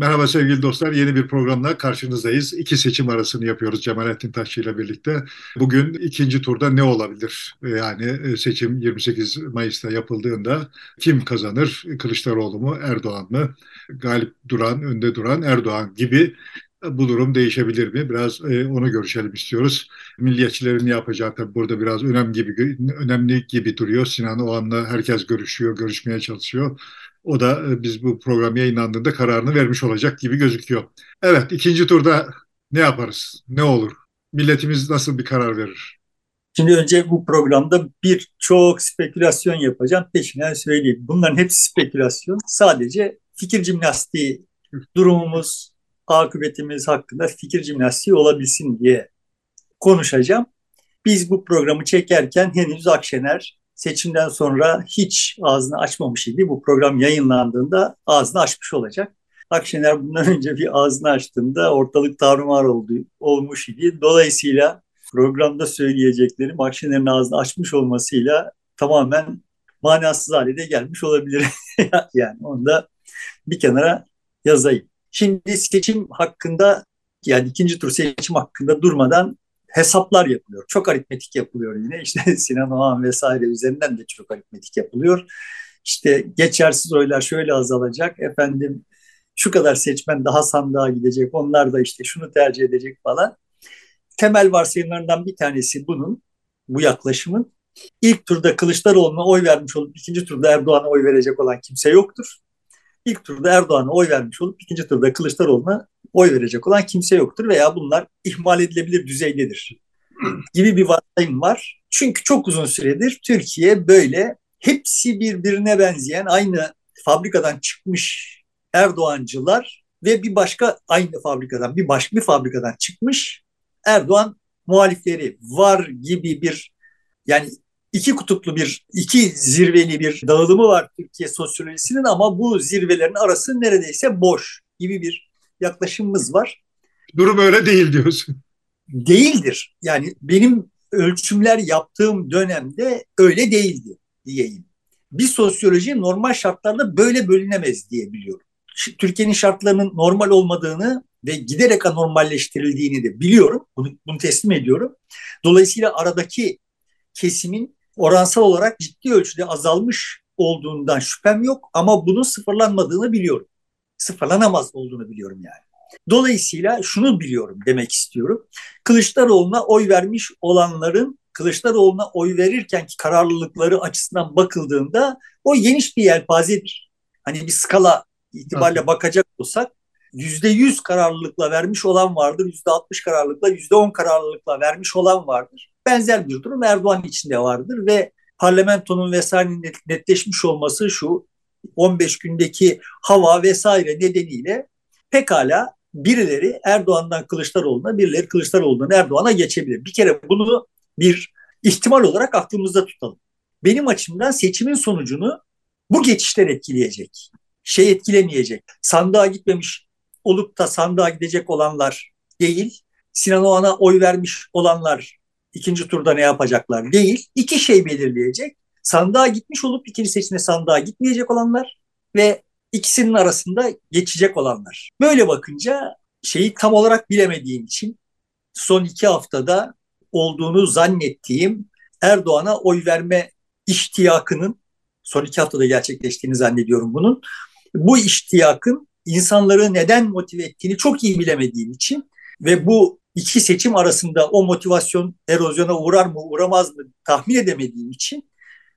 Merhaba sevgili dostlar. Yeni bir programla karşınızdayız. İki seçim arasını yapıyoruz Cemalettin Taşçı ile birlikte. Bugün ikinci turda ne olabilir? Yani e, seçim 28 Mayıs'ta yapıldığında kim kazanır? Kılıçdaroğlu mu, Erdoğan mı? Galip duran, önde duran Erdoğan gibi bu durum değişebilir mi? Biraz e, onu görüşelim istiyoruz. Milliyetçilerin ne yapacağı tabii burada biraz önemli gibi önemli gibi duruyor. Sinan Oğan'la herkes görüşüyor, görüşmeye çalışıyor. O da e, biz bu program yayınlandığında kararını vermiş olacak gibi gözüküyor. Evet, ikinci turda ne yaparız? Ne olur? Milletimiz nasıl bir karar verir? Şimdi önce bu programda bir çok spekülasyon yapacağım. Peşinden söyleyeyim. Bunların hepsi spekülasyon. Sadece fikir jimnastiği durumumuz, akıbetimiz hakkında fikir jimnastiği olabilsin diye konuşacağım. Biz bu programı çekerken henüz Akşener seçimden sonra hiç ağzını açmamış idi. Bu program yayınlandığında ağzını açmış olacak. Akşener bundan önce bir ağzını açtığında ortalık tarumar oldu, olmuş idi. Dolayısıyla programda söyleyeceklerim Akşener'in ağzını açmış olmasıyla tamamen manasız hale de gelmiş olabilir. yani onu da bir kenara yazayım. Şimdi seçim hakkında yani ikinci tur seçim hakkında durmadan hesaplar yapılıyor. Çok aritmetik yapılıyor yine. İşte Sinan Oğan vesaire üzerinden de çok aritmetik yapılıyor. İşte geçersiz oylar şöyle azalacak. Efendim şu kadar seçmen daha sandığa gidecek. Onlar da işte şunu tercih edecek falan. Temel varsayımlarından bir tanesi bunun, bu yaklaşımın. İlk turda Kılıçdaroğlu'na oy vermiş olup ikinci turda Erdoğan'a oy verecek olan kimse yoktur. İlk turda Erdoğan'a oy vermiş olup ikinci turda Kılıçdaroğlu'na oy verecek olan kimse yoktur veya bunlar ihmal edilebilir düzeydedir gibi bir varsayım var. Çünkü çok uzun süredir Türkiye böyle hepsi birbirine benzeyen aynı fabrikadan çıkmış Erdoğancılar ve bir başka aynı fabrikadan bir başka bir fabrikadan çıkmış Erdoğan muhalifleri var gibi bir yani iki kutuplu bir, iki zirveli bir dağılımı var Türkiye sosyolojisinin ama bu zirvelerin arası neredeyse boş gibi bir yaklaşımımız var. Durum öyle değil diyorsun. Değildir. Yani benim ölçümler yaptığım dönemde öyle değildi diyeyim. Bir sosyoloji normal şartlarda böyle bölünemez diye biliyorum. Türkiye'nin şartlarının normal olmadığını ve giderek anormalleştirildiğini de biliyorum. Bunu, bunu teslim ediyorum. Dolayısıyla aradaki kesimin oransal olarak ciddi ölçüde azalmış olduğundan şüphem yok ama bunun sıfırlanmadığını biliyorum sıfırlanamaz olduğunu biliyorum yani. Dolayısıyla şunu biliyorum demek istiyorum. Kılıçdaroğlu'na oy vermiş olanların Kılıçdaroğlu'na oy verirken ki kararlılıkları açısından bakıldığında o geniş bir yelpazedir. Hani bir skala itibariyle bakacak olsak yüzde yüz kararlılıkla vermiş olan vardır, yüzde altmış kararlılıkla, yüzde on kararlılıkla vermiş olan vardır. Benzer bir durum Erdoğan içinde vardır ve parlamentonun vesairenin netleşmiş olması şu 15 gündeki hava vesaire nedeniyle pekala birileri Erdoğan'dan Kılıçdaroğlu'na, birileri Kılıçdaroğlu'ndan Erdoğan'a geçebilir. Bir kere bunu bir ihtimal olarak aklımızda tutalım. Benim açımdan seçimin sonucunu bu geçişler etkileyecek. Şey etkilemeyecek. Sandığa gitmemiş olup da sandığa gidecek olanlar değil. Sinan Oğan'a oy vermiş olanlar ikinci turda ne yapacaklar değil. İki şey belirleyecek sandığa gitmiş olup ikinci seçimde sandığa gitmeyecek olanlar ve ikisinin arasında geçecek olanlar. Böyle bakınca şeyi tam olarak bilemediğim için son iki haftada olduğunu zannettiğim Erdoğan'a oy verme iştiyakının son iki haftada gerçekleştiğini zannediyorum bunun. Bu iştiyakın insanları neden motive ettiğini çok iyi bilemediğim için ve bu iki seçim arasında o motivasyon erozyona uğrar mı uğramaz mı tahmin edemediğim için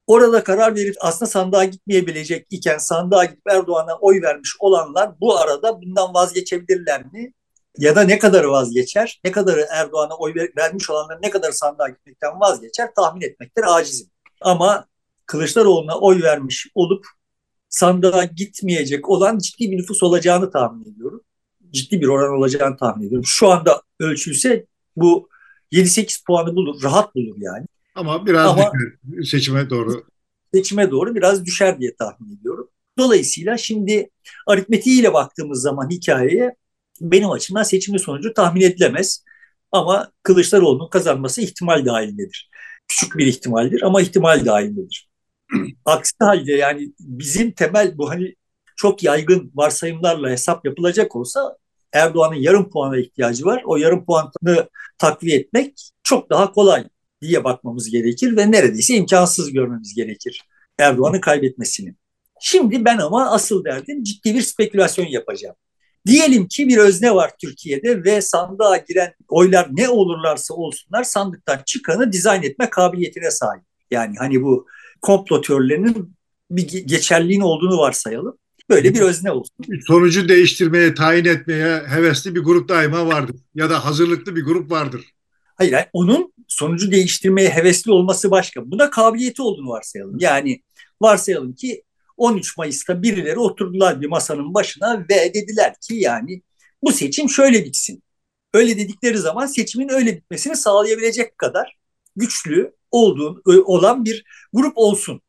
Orada karar verip aslında sandığa gitmeyebilecek iken sandığa gidip Erdoğan'a oy vermiş olanlar bu arada bundan vazgeçebilirler mi? Ya da ne kadar vazgeçer? Ne kadar Erdoğan'a oy vermiş olanlar ne kadar sandığa gitmekten vazgeçer? Tahmin etmektir acizim. Ama Kılıçdaroğlu'na oy vermiş olup sandığa gitmeyecek olan ciddi bir nüfus olacağını tahmin ediyorum. Ciddi bir oran olacağını tahmin ediyorum. Şu anda ölçülse bu 7-8 puanı bulur, rahat bulur yani. Ama biraz Ama düşer, seçime doğru. Seçime doğru biraz düşer diye tahmin ediyorum. Dolayısıyla şimdi aritmetiğiyle baktığımız zaman hikayeye benim açımdan seçimin sonucu tahmin edilemez. Ama Kılıçdaroğlu'nun kazanması ihtimal dahilindedir. Küçük bir ihtimaldir ama ihtimal dahilindedir. Aksi halde yani bizim temel bu hani çok yaygın varsayımlarla hesap yapılacak olsa Erdoğan'ın yarım puana ihtiyacı var. O yarım puanı takviye etmek çok daha kolay diye bakmamız gerekir ve neredeyse imkansız görmemiz gerekir Erdoğan'ın kaybetmesini. Şimdi ben ama asıl derdim ciddi bir spekülasyon yapacağım. Diyelim ki bir özne var Türkiye'de ve sandığa giren oylar ne olurlarsa olsunlar sandıktan çıkanı dizayn etme kabiliyetine sahip. Yani hani bu komplo teorilerinin bir geçerliğin olduğunu varsayalım. Böyle bir özne olsun. Sonucu değiştirmeye, tayin etmeye hevesli bir grup daima vardır. Ya da hazırlıklı bir grup vardır. Hayır, yani onun sonucu değiştirmeye hevesli olması başka. Buna kabiliyeti olduğunu varsayalım. Yani varsayalım ki 13 Mayıs'ta birileri oturdular bir masanın başına ve dediler ki yani bu seçim şöyle bitsin. Öyle dedikleri zaman seçimin öyle bitmesini sağlayabilecek kadar güçlü olduğun olan bir grup olsun.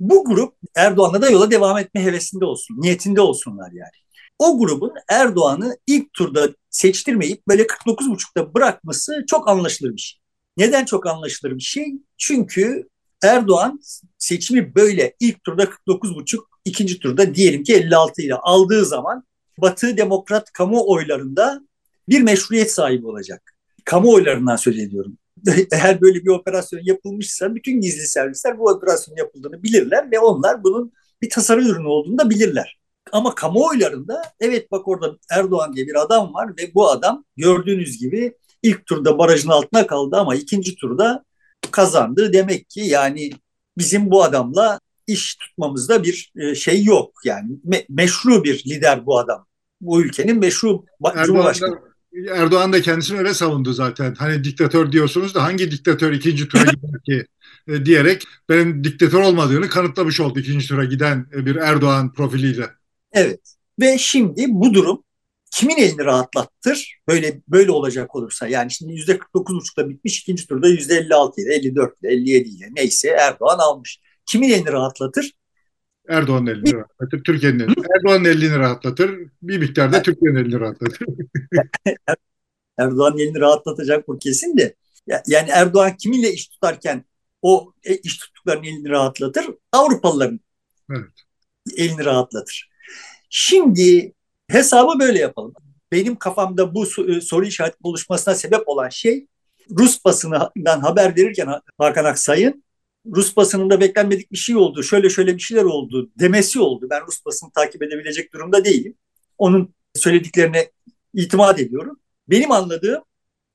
Bu grup Erdoğan'la da yola devam etme hevesinde olsun, niyetinde olsunlar yani. O grubun Erdoğan'ı ilk turda seçtirmeyip böyle 49,5'ta bırakması çok anlaşılır bir şey. Neden çok anlaşılır bir şey? Çünkü Erdoğan seçimi böyle ilk turda 49,5, ikinci turda diyelim ki 56 ile aldığı zaman Batı Demokrat kamuoylarında bir meşruiyet sahibi olacak. Kamuoylarından söz ediyorum. Eğer böyle bir operasyon yapılmışsa bütün gizli servisler bu operasyon yapıldığını bilirler ve onlar bunun bir tasarı ürünü olduğunu da bilirler. Ama kamuoylarında evet bak orada Erdoğan diye bir adam var ve bu adam gördüğünüz gibi ilk turda barajın altına kaldı ama ikinci turda kazandı. Demek ki yani bizim bu adamla iş tutmamızda bir e, şey yok. Yani me- meşru bir lider bu adam. Bu ülkenin meşru Erdoğan Cumhurbaşkanı. Da, Erdoğan da kendisini öyle savundu zaten. Hani diktatör diyorsunuz da hangi diktatör ikinci tura gider ki e, diyerek benim diktatör olmadığını kanıtlamış oldu ikinci tura giden e, bir Erdoğan profiliyle. Evet. Ve şimdi bu durum kimin elini rahatlattır? Böyle böyle olacak olursa yani şimdi yüzde 49,5'da bitmiş ikinci turda yüzde 56 ile 54 ile 57 ile neyse Erdoğan almış. Kimin elini rahatlatır? Erdoğan'ın elini rahatlatır. Türkiye'nin elini. Erdoğan'ın elini rahatlatır. Bir miktarda Türkiye'nin elini rahatlatır. Erdoğan'ın elini rahatlatacak bu kesin de. Yani Erdoğan kiminle iş tutarken o e, iş tuttuklarının elini rahatlatır. Avrupalıların evet. elini rahatlatır. Şimdi hesabı böyle yapalım. Benim kafamda bu e, soru işareti oluşmasına sebep olan şey Rus basından haber verirken Hakan Aksay'ın Rus basınında beklenmedik bir şey oldu, şöyle şöyle bir şeyler oldu demesi oldu. Ben Rus basını takip edebilecek durumda değilim. Onun söylediklerine itimat ediyorum. Benim anladığım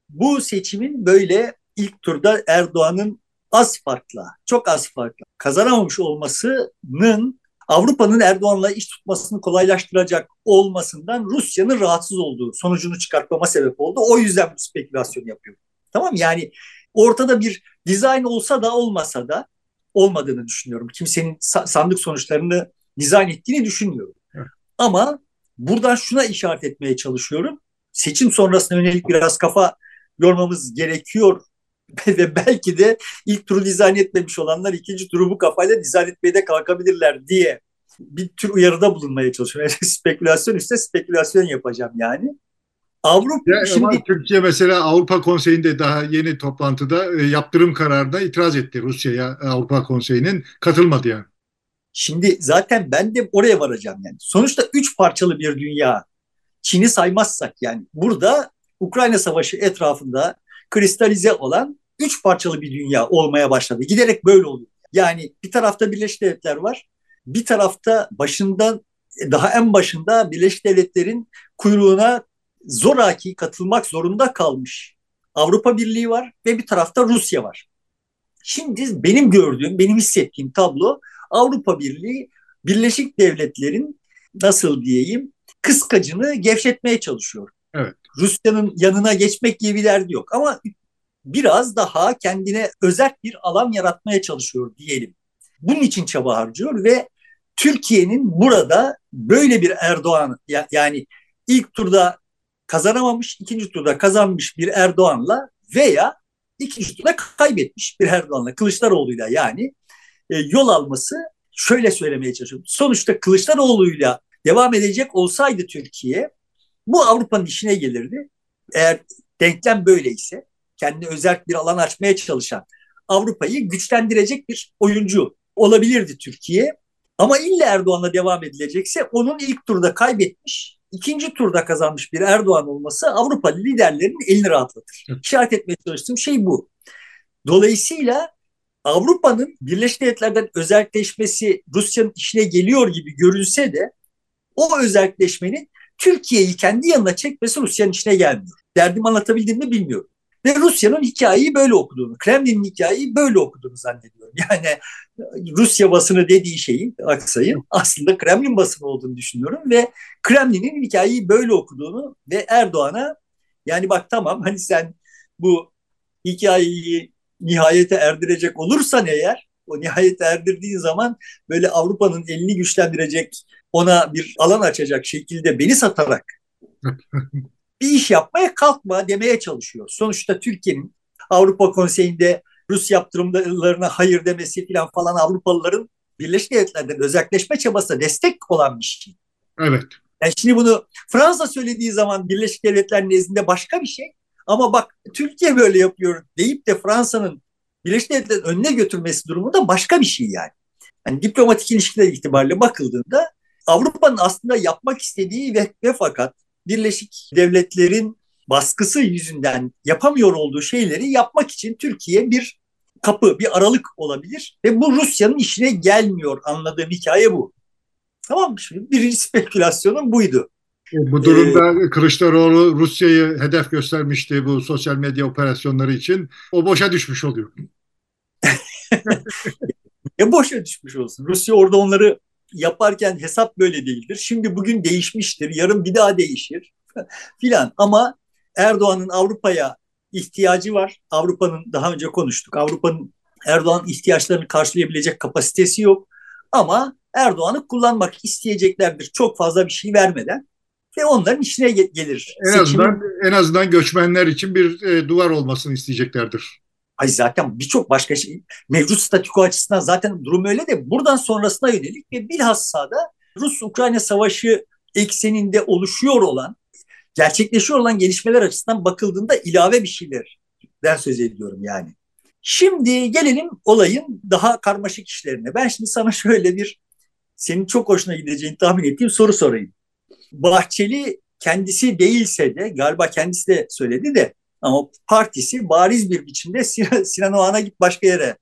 bu seçimin böyle ilk turda Erdoğan'ın az farkla, çok az farkla kazanamamış olmasının Avrupa'nın Erdoğan'la iş tutmasını kolaylaştıracak olmasından Rusya'nın rahatsız olduğu sonucunu çıkartmama sebep oldu. O yüzden bu spekülasyonu yapıyorum. Tamam yani ortada bir dizayn olsa da olmasa da olmadığını düşünüyorum. Kimsenin sandık sonuçlarını dizayn ettiğini düşünmüyorum. Evet. Ama buradan şuna işaret etmeye çalışıyorum. Seçim sonrasına yönelik biraz kafa yormamız gerekiyor ve belki de ilk turu dizayn etmemiş olanlar ikinci turu bu kafayla dizayn etmeye de kalkabilirler diye bir tür uyarıda bulunmaya çalışıyorum. Yani spekülasyon üstüne spekülasyon yapacağım yani. Avrupa ya, şimdi Türkiye mesela Avrupa Konseyi'nde daha yeni toplantıda e, yaptırım kararına itiraz etti Rusya'ya Avrupa Konseyi'nin katılmadı yani. Şimdi zaten ben de oraya varacağım yani. Sonuçta üç parçalı bir dünya. Çin'i saymazsak yani burada Ukrayna Savaşı etrafında kristalize olan üç parçalı bir dünya olmaya başladı. Giderek böyle oluyor. Yani bir tarafta Birleşik Devletler var. Bir tarafta başında daha en başında Birleşik Devletler'in kuyruğuna zoraki katılmak zorunda kalmış Avrupa Birliği var ve bir tarafta Rusya var. Şimdi benim gördüğüm, benim hissettiğim tablo Avrupa Birliği Birleşik Devletler'in nasıl diyeyim kıskacını gevşetmeye çalışıyor. Evet. Rusya'nın yanına geçmek gibi bir derdi yok ama biraz daha kendine özel bir alan yaratmaya çalışıyor diyelim. Bunun için çaba harcıyor ve Türkiye'nin burada böyle bir Erdoğan yani ilk turda kazanamamış, ikinci turda kazanmış bir Erdoğan'la veya ikinci turda kaybetmiş bir Erdoğan'la, Kılıçdaroğlu'yla yani e, yol alması şöyle söylemeye çalışıyorum. Sonuçta Kılıçdaroğlu'yla devam edecek olsaydı Türkiye bu Avrupa'nın işine gelirdi. Eğer denklem böyleyse kendine özel bir alan açmaya çalışan Avrupa'yı güçlendirecek bir oyuncu olabilirdi Türkiye. Ama illa Erdoğan'la devam edilecekse onun ilk turda kaybetmiş, ikinci turda kazanmış bir Erdoğan olması Avrupa liderlerinin elini rahatlatır. İşaret etmeye çalıştığım şey bu. Dolayısıyla Avrupa'nın Birleşik Devletler'den özelleşmesi Rusya'nın işine geliyor gibi görünse de o özelleşmenin Türkiye'yi kendi yanına çekmesi Rusya'nın işine gelmiyor. Derdimi anlatabildim mi bilmiyorum. Ve Rusya'nın hikayeyi böyle okuduğunu, Kremlin'in hikayeyi böyle okuduğunu zannediyorum. Yani Rusya basını dediği şeyin aksayın aslında Kremlin basını olduğunu düşünüyorum ve Kremlin'in hikayeyi böyle okuduğunu ve Erdoğan'a yani bak tamam hani sen bu hikayeyi nihayete erdirecek olursan eğer o nihayete erdirdiğin zaman böyle Avrupa'nın elini güçlendirecek ona bir alan açacak şekilde beni satarak bir iş yapmaya kalkma demeye çalışıyor. Sonuçta Türkiye'nin Avrupa Konseyi'nde Rus yaptırımlarına hayır demesi falan falan Avrupalıların Birleşik Devletler'den özelleşme çabasına destek olan bir şey. Evet. Yani şimdi bunu Fransa söylediği zaman Birleşik Devletler nezdinde başka bir şey. Ama bak Türkiye böyle yapıyor deyip de Fransa'nın Birleşik Devletler'in önüne götürmesi durumu da başka bir şey yani. Yani diplomatik ilişkiler itibariyle bakıldığında Avrupa'nın aslında yapmak istediği ve, ve fakat Birleşik Devletler'in baskısı yüzünden yapamıyor olduğu şeyleri yapmak için Türkiye bir kapı, bir aralık olabilir. Ve bu Rusya'nın işine gelmiyor anladığım hikaye bu. Tamam mı? Şimdi birinci spekülasyonum buydu. E, bu durumda ee, Kılıçdaroğlu Rusya'yı hedef göstermişti bu sosyal medya operasyonları için. O boşa düşmüş oluyor. ya boşa düşmüş olsun. Rusya orada onları yaparken hesap böyle değildir. Şimdi bugün değişmiştir, yarın bir daha değişir filan. Ama Erdoğan'ın Avrupa'ya ihtiyacı var. Avrupa'nın daha önce konuştuk. Avrupa'nın Erdoğan ihtiyaçlarını karşılayabilecek kapasitesi yok. Ama Erdoğan'ı kullanmak isteyeceklerdir çok fazla bir şey vermeden ve onların işine gelir. En azından en azından göçmenler için bir e, duvar olmasını isteyeceklerdir. Ay zaten birçok başka şey mevcut statüko açısından zaten durum öyle de buradan sonrasına yönelik ve bilhassa da Rus-Ukrayna savaşı ekseninde oluşuyor olan, gerçekleşiyor olan gelişmeler açısından bakıldığında ilave bir şeylerden söz ediyorum yani. Şimdi gelelim olayın daha karmaşık işlerine. Ben şimdi sana şöyle bir senin çok hoşuna gideceğini tahmin ettiğim soru sorayım. Bahçeli kendisi değilse de galiba kendisi de söyledi de ama partisi bariz bir biçimde Sinan, Sinan Oğan'a git başka yere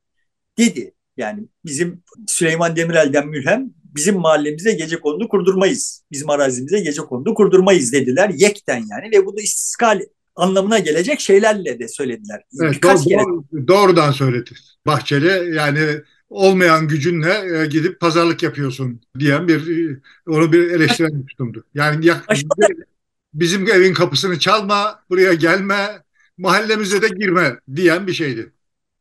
dedi. Yani bizim Süleyman Demirel'den mülhem bizim mahallemize gece kondu kurdurmayız. Bizim arazimize gece kondu kurdurmayız dediler yekten yani ve bu da istiskal anlamına gelecek şeylerle de söylediler. Evet, Birkaç doğru, kere... doğrudan söyledi. Bahçeli yani olmayan gücünle e, gidip pazarlık yapıyorsun diyen bir e, onu bir eleştiren tutumdu. Yani ya, bizim evin kapısını çalma, buraya gelme, mahallemize de girme diyen bir şeydi.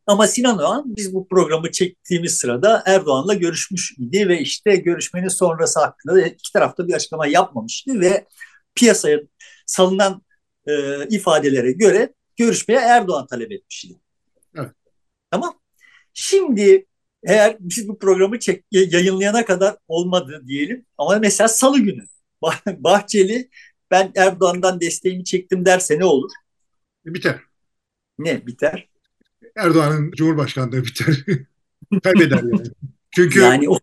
Ama Sinan Oğan biz bu programı çektiğimiz sırada Erdoğan'la görüşmüş idi ve işte görüşmenin sonrası hakkında iki tarafta bir açıklama yapmamıştı ve piyasaya salınan e, ifadelere göre görüşmeye Erdoğan talep etmişti. Evet. Tamam. Şimdi eğer biz bu programı çek, yayınlayana kadar olmadı diyelim ama mesela salı günü Bahçeli ben Erdoğan'dan desteğimi çektim derse ne olur? Biter. Ne biter? Erdoğan'ın Cumhurbaşkanlığı biter. Kaybeder yani. Çünkü yani o...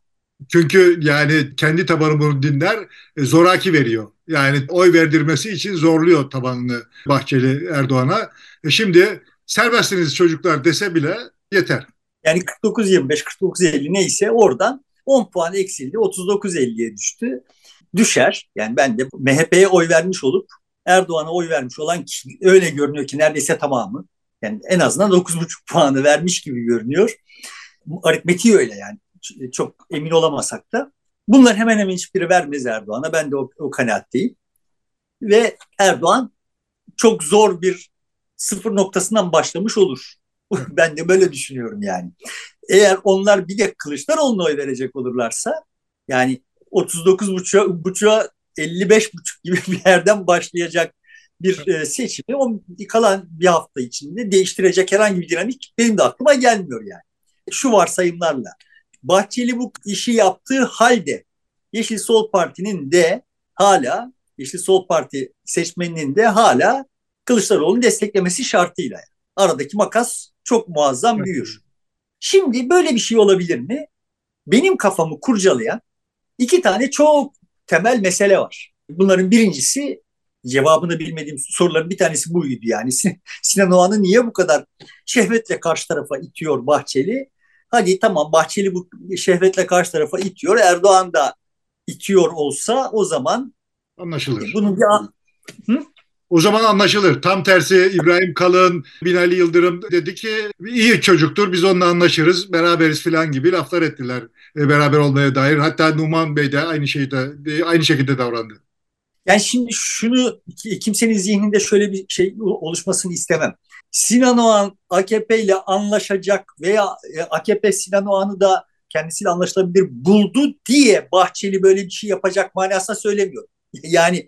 çünkü yani kendi tabanı bunu dinler, e, zoraki veriyor. Yani oy verdirmesi için zorluyor tabanını Bahçeli Erdoğan'a. E şimdi serbestsiniz çocuklar dese bile yeter. Yani 49-25, 49-50 neyse oradan 10 puan eksildi. 39-50'ye düştü. Düşer. Yani ben de MHP'ye oy vermiş olup Erdoğan'a oy vermiş olan kişi öyle görünüyor ki neredeyse tamamı. Yani en azından 9,5 puanı vermiş gibi görünüyor. Aritmetiği öyle yani. Çok emin olamasak da. Bunlar hemen hemen hiçbiri vermez Erdoğan'a. Ben de o, o kanaatteyim. Ve Erdoğan çok zor bir sıfır noktasından başlamış olur. ben de böyle düşünüyorum yani. Eğer onlar bir de Kılıçdaroğlu'na oy verecek olurlarsa yani 39 buçuğa, buçuğa 55 buçuk gibi bir yerden başlayacak bir e, seçimi o kalan bir hafta içinde değiştirecek herhangi bir dinamik benim de aklıma gelmiyor yani. Şu varsayımlarla. Bahçeli bu işi yaptığı halde Yeşil Sol Parti'nin de hala Yeşil Sol Parti seçmeninin de hala Kılıçdaroğlu'nu desteklemesi şartıyla. Aradaki makas çok muazzam büyür. Şimdi böyle bir şey olabilir mi? benim kafamı kurcalayan iki tane çok temel mesele var. Bunların birincisi cevabını bilmediğim soruların bir tanesi buydu yani. Sinan Oğan'ı niye bu kadar şehvetle karşı tarafa itiyor Bahçeli? Hadi tamam Bahçeli bu şehvetle karşı tarafa itiyor. Erdoğan da itiyor olsa o zaman anlaşılır. Bunun bir Hı? O zaman anlaşılır. Tam tersi İbrahim Kalın, Binali Yıldırım dedi ki iyi çocuktur biz onunla anlaşırız beraberiz falan gibi laflar ettiler e, beraber olmaya dair. Hatta Numan Bey de aynı şeyde aynı şekilde davrandı. Yani şimdi şunu kimsenin zihninde şöyle bir şey oluşmasını istemem. Sinan Oğan AKP ile anlaşacak veya e, AKP Sinan Oğan'ı da kendisiyle anlaşılabilir buldu diye Bahçeli böyle bir şey yapacak manasına söylemiyor. Yani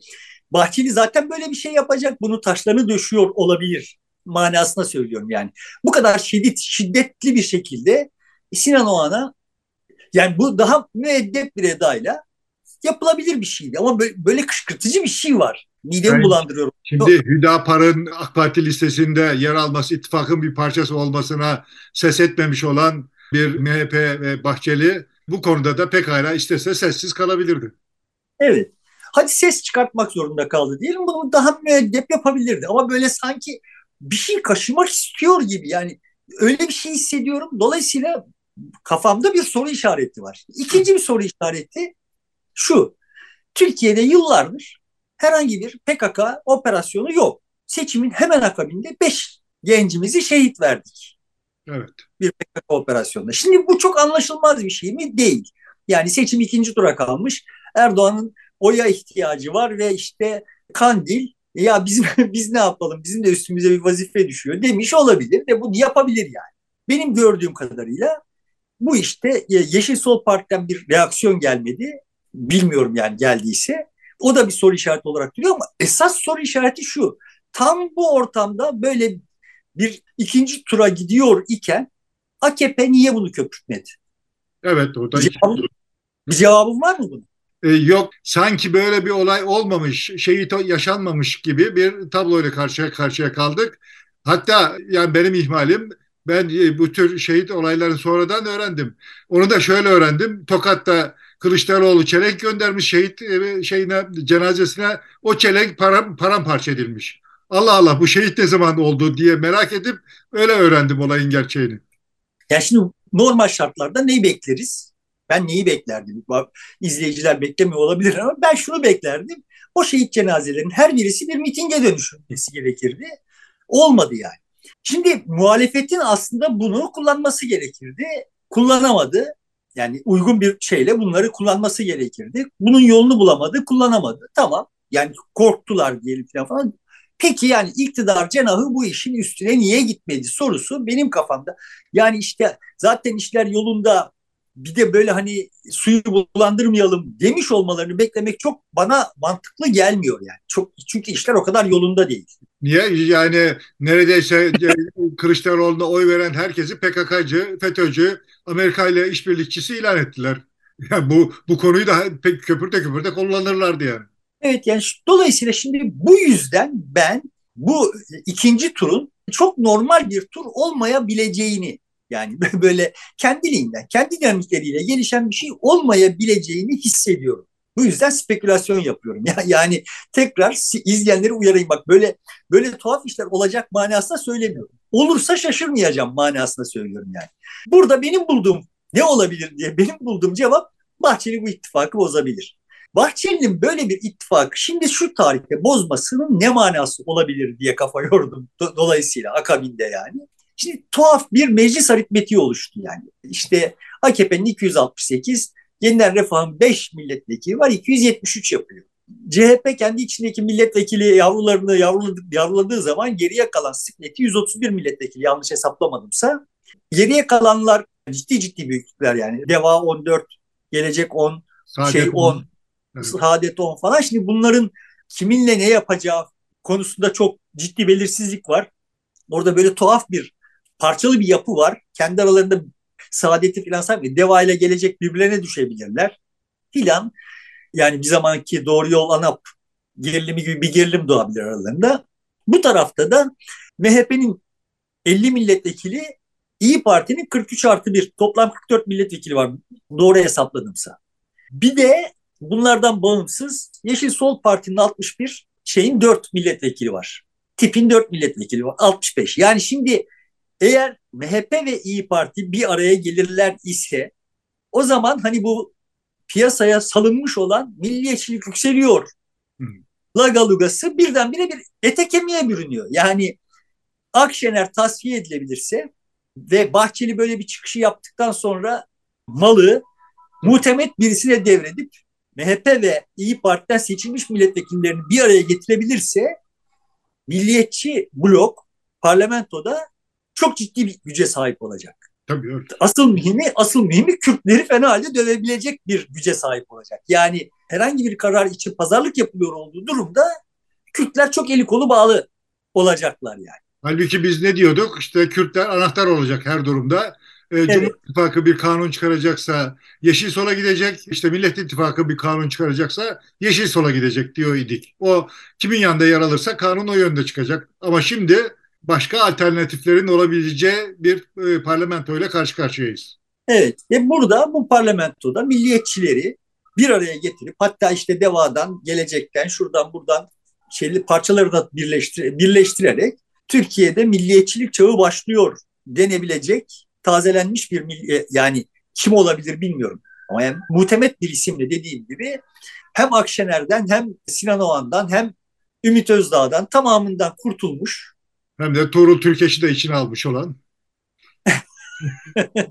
Bahçeli zaten böyle bir şey yapacak. Bunu taşlarını döşüyor olabilir manasına söylüyorum yani. Bu kadar şiddet, şiddetli bir şekilde Sinan Oğan'a yani bu daha müeddep bir edayla yapılabilir bir şeydi. Ama böyle, böyle kışkırtıcı bir şey var. Midemi yani, bulandırıyorum. Şimdi Hüdapar'ın AK Parti listesinde yer alması, ittifakın bir parçası olmasına ses etmemiş olan bir MHP ve Bahçeli bu konuda da pekala istese sessiz kalabilirdi. Evet. Hadi ses çıkartmak zorunda kaldı diyelim. Bunu daha müeddep yapabilirdi. Ama böyle sanki bir şey kaşımak istiyor gibi. Yani öyle bir şey hissediyorum. Dolayısıyla kafamda bir soru işareti var. İkinci bir soru işareti şu. Türkiye'de yıllardır herhangi bir PKK operasyonu yok. Seçimin hemen akabinde beş gencimizi şehit verdik. Evet. Bir PKK operasyonunda. Şimdi bu çok anlaşılmaz bir şey mi? Değil. Yani seçim ikinci tura kalmış. Erdoğan'ın oya ihtiyacı var ve işte Kandil ya biz biz ne yapalım bizim de üstümüze bir vazife düşüyor demiş olabilir de bunu yapabilir yani. Benim gördüğüm kadarıyla bu işte Yeşil Sol Parti'den bir reaksiyon gelmedi. Bilmiyorum yani geldiyse. O da bir soru işareti olarak duruyor ama esas soru işareti şu. Tam bu ortamda böyle bir ikinci tura gidiyor iken AKP niye bunu köpürtmedi? Evet o da cevabın, bir cevabın var mı bunun? e, yok sanki böyle bir olay olmamış, şehit yaşanmamış gibi bir tabloyla karşıya karşıya kaldık. Hatta yani benim ihmalim ben e, bu tür şehit olayların sonradan öğrendim. Onu da şöyle öğrendim. Tokat'ta Kılıçdaroğlu çelenk göndermiş şehit e, şeyine cenazesine o çelenk param, paramparça edilmiş. Allah Allah bu şehit ne zaman oldu diye merak edip öyle öğrendim olayın gerçeğini. Ya şimdi normal şartlarda neyi bekleriz? Ben neyi beklerdim? İzleyiciler beklemiyor olabilir ama ben şunu beklerdim. O şehit cenazelerin her birisi bir mitinge dönüşmesi gerekirdi. Olmadı yani. Şimdi muhalefetin aslında bunu kullanması gerekirdi. Kullanamadı. Yani uygun bir şeyle bunları kullanması gerekirdi. Bunun yolunu bulamadı, kullanamadı. Tamam. Yani korktular diyelim falan. Peki yani iktidar cenahı bu işin üstüne niye gitmedi sorusu benim kafamda. Yani işte zaten işler yolunda bir de böyle hani suyu bulandırmayalım demiş olmalarını beklemek çok bana mantıklı gelmiyor yani. Çok çünkü işler o kadar yolunda değil. Niye? Yani neredeyse e, Kılıçdaroğlu'na oy veren herkesi PKK'cı, FETÖ'cü, Amerika ile işbirlikçisi ilan ettiler. Yani bu bu konuyu da pek köpürte köpürte kullanırlardı yani. Evet yani dolayısıyla şimdi bu yüzden ben bu ikinci turun çok normal bir tur olmayabileceğini yani böyle kendiliğinden, kendi dinamikleriyle gelişen bir şey olmayabileceğini hissediyorum. Bu yüzden spekülasyon yapıyorum. Yani tekrar izleyenleri uyarayım. Bak böyle böyle tuhaf işler olacak manasında söylemiyorum. Olursa şaşırmayacağım manasında söylüyorum yani. Burada benim bulduğum ne olabilir diye benim bulduğum cevap Bahçeli bu ittifakı bozabilir. Bahçeli'nin böyle bir ittifakı şimdi şu tarihte bozmasının ne manası olabilir diye kafa yordum. Dolayısıyla akabinde yani. Şimdi tuhaf bir meclis aritmetiği oluştu yani. İşte AKP'nin 268, Yeniden Refah'ın 5 milletvekili var 273 yapıyor. CHP kendi içindeki milletvekili yavrularını yavruladı, yavruladığı zaman geriye kalan sıkleti 131 milletvekili yanlış hesaplamadımsa. Geriye kalanlar ciddi ciddi büyüklükler yani. Deva 14, Gelecek 10, Saadet şey 10, evet. Saadet 10 falan. Şimdi bunların kiminle ne yapacağı konusunda çok ciddi belirsizlik var. Orada böyle tuhaf bir parçalı bir yapı var. Kendi aralarında saadeti filan saymıyor. Deva ile gelecek birbirlerine düşebilirler filan. Yani bir zamanki doğru yol ANAP gerilimi gibi bir gerilim doğabilir aralarında. Bu tarafta da MHP'nin 50 milletvekili İyi Parti'nin 43 artı 1 toplam 44 milletvekili var doğru hesapladımsa. Bir de bunlardan bağımsız Yeşil Sol Parti'nin 61 şeyin 4 milletvekili var. Tipin 4 milletvekili var 65. Yani şimdi eğer MHP ve İyi Parti bir araya gelirler ise o zaman hani bu piyasaya salınmış olan milliyetçilik yükseliyor. Hmm. Lagalugası birdenbire bir ete kemiğe bürünüyor. Yani Akşener tasfiye edilebilirse ve Bahçeli böyle bir çıkışı yaptıktan sonra malı muhtemet birisine devredip MHP ve İyi Parti'den seçilmiş milletvekillerini bir araya getirebilirse milliyetçi blok parlamentoda çok ciddi bir güce sahip olacak. Tabii öyle. Asıl mühimi, asıl mühimi Kürtleri fena halde dövebilecek bir güce sahip olacak. Yani herhangi bir karar için pazarlık yapılıyor olduğu durumda Kürtler çok eli kolu bağlı olacaklar yani. Halbuki biz ne diyorduk? İşte Kürtler anahtar olacak her durumda. Ee, evet. Cumhur İttifakı bir kanun çıkaracaksa Yeşil Sol'a gidecek. İşte Millet İttifakı bir kanun çıkaracaksa Yeşil Sol'a gidecek diyor idik. O kimin yanında yer alırsa kanun o yönde çıkacak. Ama şimdi başka alternatiflerin olabileceği bir e, parlamentoyla karşı karşıyayız. Evet ve burada bu parlamentoda milliyetçileri bir araya getirip hatta işte devadan, gelecekten, şuradan buradan şeyli parçaları da birleştir birleştirerek Türkiye'de milliyetçilik çağı başlıyor denebilecek tazelenmiş bir milli, yani kim olabilir bilmiyorum. Ama yani muhtemet bir isimle dediğim gibi hem Akşener'den hem Sinan Oğan'dan hem Ümit Özdağ'dan tamamından kurtulmuş. Hem de Tuğrul Türkeş'i de içine almış olan.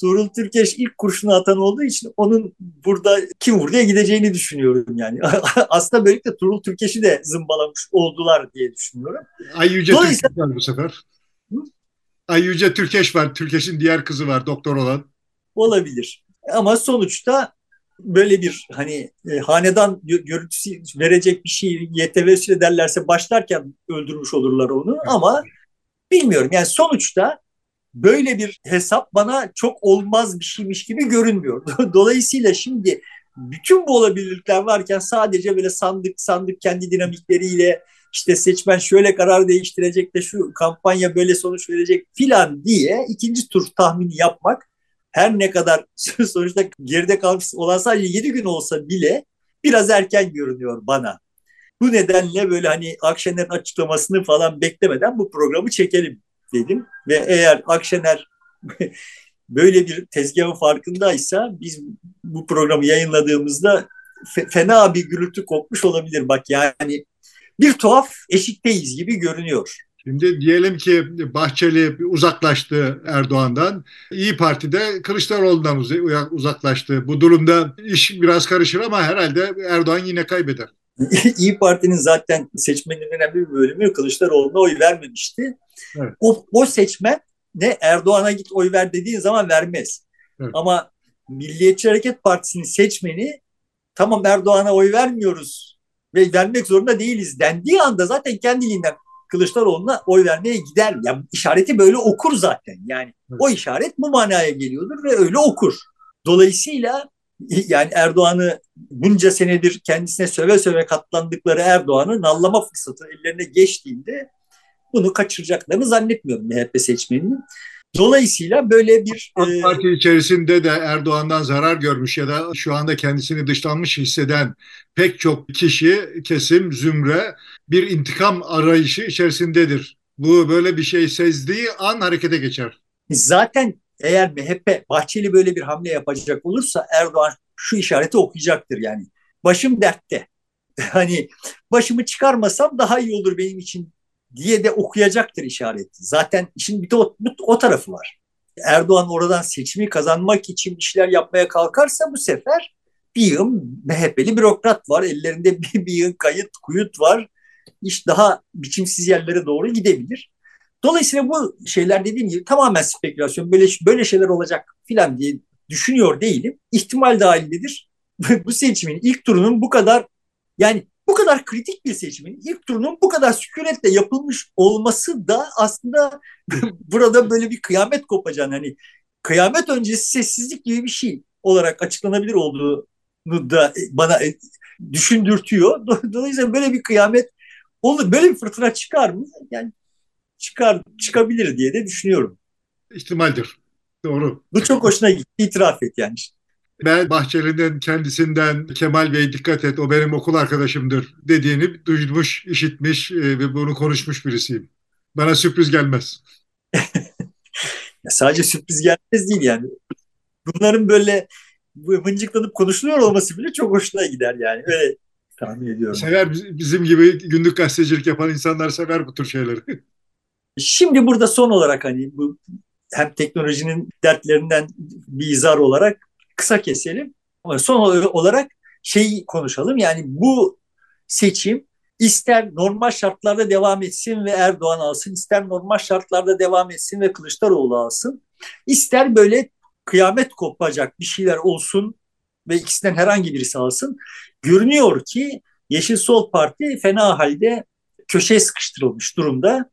Tuğrul Türkeş ilk kurşunu atan olduğu için onun burada kim vurduya gideceğini düşünüyorum yani. Aslında böylelikle Tuğrul Türkeş'i de zımbalamış oldular diye düşünüyorum. Ay Yüce Dolayısıyla... Türkeş var bu sefer. Hı? Ay Yüce Türkeş var. Türkeş'in diğer kızı var doktor olan. Olabilir. Ama sonuçta böyle bir hani e, hanedan görüntüsü verecek bir şey YTV'siyle derlerse başlarken öldürmüş olurlar onu evet. ama bilmiyorum yani sonuçta böyle bir hesap bana çok olmaz bir şeymiş gibi görünmüyor. Dolayısıyla şimdi bütün bu olabilirlikler varken sadece böyle sandık sandık kendi dinamikleriyle işte seçmen şöyle karar değiştirecek de şu kampanya böyle sonuç verecek filan diye ikinci tur tahmini yapmak her ne kadar sonuçta geride kalmış olan sadece 7 gün olsa bile biraz erken görünüyor bana. Bu nedenle böyle hani Akşener'in açıklamasını falan beklemeden bu programı çekelim dedim. Ve eğer Akşener böyle bir tezgahın farkındaysa biz bu programı yayınladığımızda fena bir gürültü kopmuş olabilir. Bak yani bir tuhaf eşikteyiz gibi görünüyor. Şimdi diyelim ki Bahçeli uzaklaştı Erdoğan'dan. İyi Parti'de Kılıçdaroğlu'ndan uzaklaştı. Bu durumda iş biraz karışır ama herhalde Erdoğan yine kaybeder. İyi Parti'nin zaten seçmenin önemli bir bölümü Kılıçdaroğlu'na oy vermemişti. Evet. O, o seçmen ne Erdoğan'a git oy ver dediğin zaman vermez. Evet. Ama Milliyetçi Hareket Partisi'nin seçmeni tamam Erdoğan'a oy vermiyoruz ve vermek zorunda değiliz dendiği anda zaten kendiliğinden Kılıçdaroğlu'na oy vermeye gider. Yani işareti böyle okur zaten. Yani evet. o işaret bu manaya geliyordur ve öyle okur. Dolayısıyla yani Erdoğan'ı bunca senedir kendisine söve söve katlandıkları Erdoğan'ı nallama fırsatı ellerine geçtiğinde bunu kaçıracaklarını zannetmiyorum MHP seçmeninin. Dolayısıyla böyle bir... AK e, Parti içerisinde de Erdoğan'dan zarar görmüş ya da şu anda kendisini dışlanmış hisseden pek çok kişi, kesim, zümre bir intikam arayışı içerisindedir. Bu böyle bir şey sezdiği an harekete geçer. Zaten eğer MHP Bahçeli böyle bir hamle yapacak olursa Erdoğan şu işareti okuyacaktır yani. Başım dertte. Hani başımı çıkarmasam daha iyi olur benim için diye de okuyacaktır işareti. Zaten işin bir de o, o tarafı var. Erdoğan oradan seçimi kazanmak için işler yapmaya kalkarsa bu sefer bir yığın MHP'li bürokrat var. Ellerinde bir, bir yığın kayıt, kuyut var. İş daha biçimsiz yerlere doğru gidebilir. Dolayısıyla bu şeyler dediğim gibi tamamen spekülasyon. Böyle böyle şeyler olacak filan diye düşünüyor değilim. İhtimal dahilindedir. bu seçimin ilk turunun bu kadar yani bu kadar kritik bir seçimin ilk turunun bu kadar sükunetle yapılmış olması da aslında burada böyle bir kıyamet kopacağını hani kıyamet öncesi sessizlik gibi bir şey olarak açıklanabilir olduğunu da bana e, düşündürtüyor. Dolayısıyla böyle bir kıyamet olur. Böyle bir fırtına çıkar mı? Yani çıkar çıkabilir diye de düşünüyorum. ihtimaldir. Doğru. Bu çok hoşuna gitti. İtiraf et yani. Ben Bahçeli'nin kendisinden Kemal Bey dikkat et o benim okul arkadaşımdır dediğini duymuş, işitmiş e, ve bunu konuşmuş birisiyim. Bana sürpriz gelmez. Sadece sürpriz gelmez değil yani. Bunların böyle mıncıklanıp konuşuluyor olması bile çok hoşuna gider yani. Öyle tahmin ediyorum. Sever bizim gibi günlük gazetecilik yapan insanlar sever bu tür şeyleri. Şimdi burada son olarak hani bu hem teknolojinin dertlerinden bir izar olarak kısa keselim. Son olarak şeyi konuşalım. Yani bu seçim ister normal şartlarda devam etsin ve Erdoğan alsın, ister normal şartlarda devam etsin ve Kılıçdaroğlu alsın, ister böyle kıyamet kopacak bir şeyler olsun ve ikisinden herhangi birisi alsın. Görünüyor ki Yeşil Sol Parti fena halde köşeye sıkıştırılmış durumda.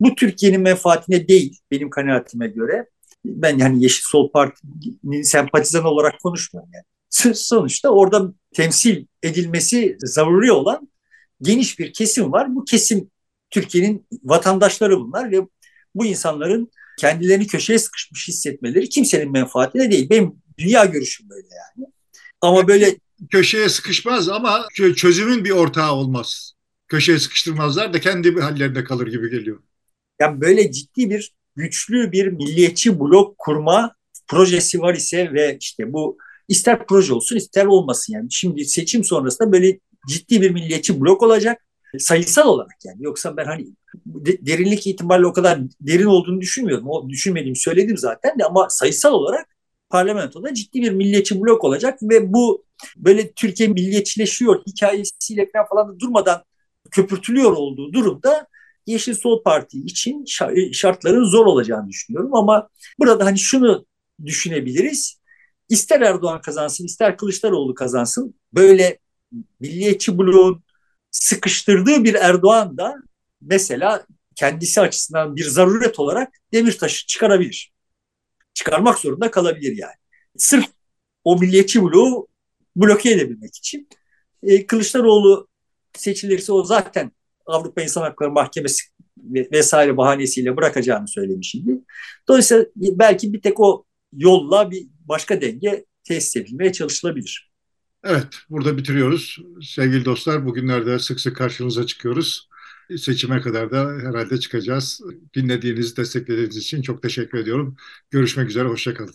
Bu Türkiye'nin menfaatine değil benim kanaatime göre. Ben yani Yeşil Sol Parti'nin sempatizan olarak konuşmuyorum yani. Sonuçta orada temsil edilmesi zaruri olan geniş bir kesim var. Bu kesim Türkiye'nin vatandaşları bunlar ve bu insanların kendilerini köşeye sıkışmış hissetmeleri kimsenin menfaatine değil. Benim dünya görüşüm böyle yani. Ama böyle köşeye sıkışmaz ama çözümün bir ortağı olmaz. Köşeye sıkıştırmazlar da kendi hallerinde kalır gibi geliyor. Yani böyle ciddi bir güçlü bir milliyetçi blok kurma projesi var ise ve işte bu ister proje olsun ister olmasın yani. Şimdi seçim sonrasında böyle ciddi bir milliyetçi blok olacak sayısal olarak yani. Yoksa ben hani derinlik itibariyle o kadar derin olduğunu düşünmüyorum. O düşünmediğimi söyledim zaten de ama sayısal olarak parlamentoda ciddi bir milliyetçi blok olacak ve bu böyle Türkiye milliyetçileşiyor hikayesiyle falan da durmadan köpürtülüyor olduğu durumda Yeşil Sol Parti için şartların zor olacağını düşünüyorum ama burada hani şunu düşünebiliriz. İster Erdoğan kazansın, ister Kılıçdaroğlu kazansın. Böyle milliyetçi bloğun sıkıştırdığı bir Erdoğan da mesela kendisi açısından bir zaruret olarak Demirtaş'ı çıkarabilir. Çıkarmak zorunda kalabilir yani. Sırf o milliyetçi bloğu bloke edebilmek için. E, Kılıçdaroğlu seçilirse o zaten Avrupa İnsan Hakları Mahkemesi vesaire bahanesiyle bırakacağını söylemişti. Dolayısıyla belki bir tek o yolla bir başka denge tesis edilmeye çalışılabilir. Evet, burada bitiriyoruz. Sevgili dostlar, bugünlerde sık sık karşınıza çıkıyoruz. Seçime kadar da herhalde çıkacağız. Dinlediğiniz, desteklediğiniz için çok teşekkür ediyorum. Görüşmek üzere, hoşçakalın.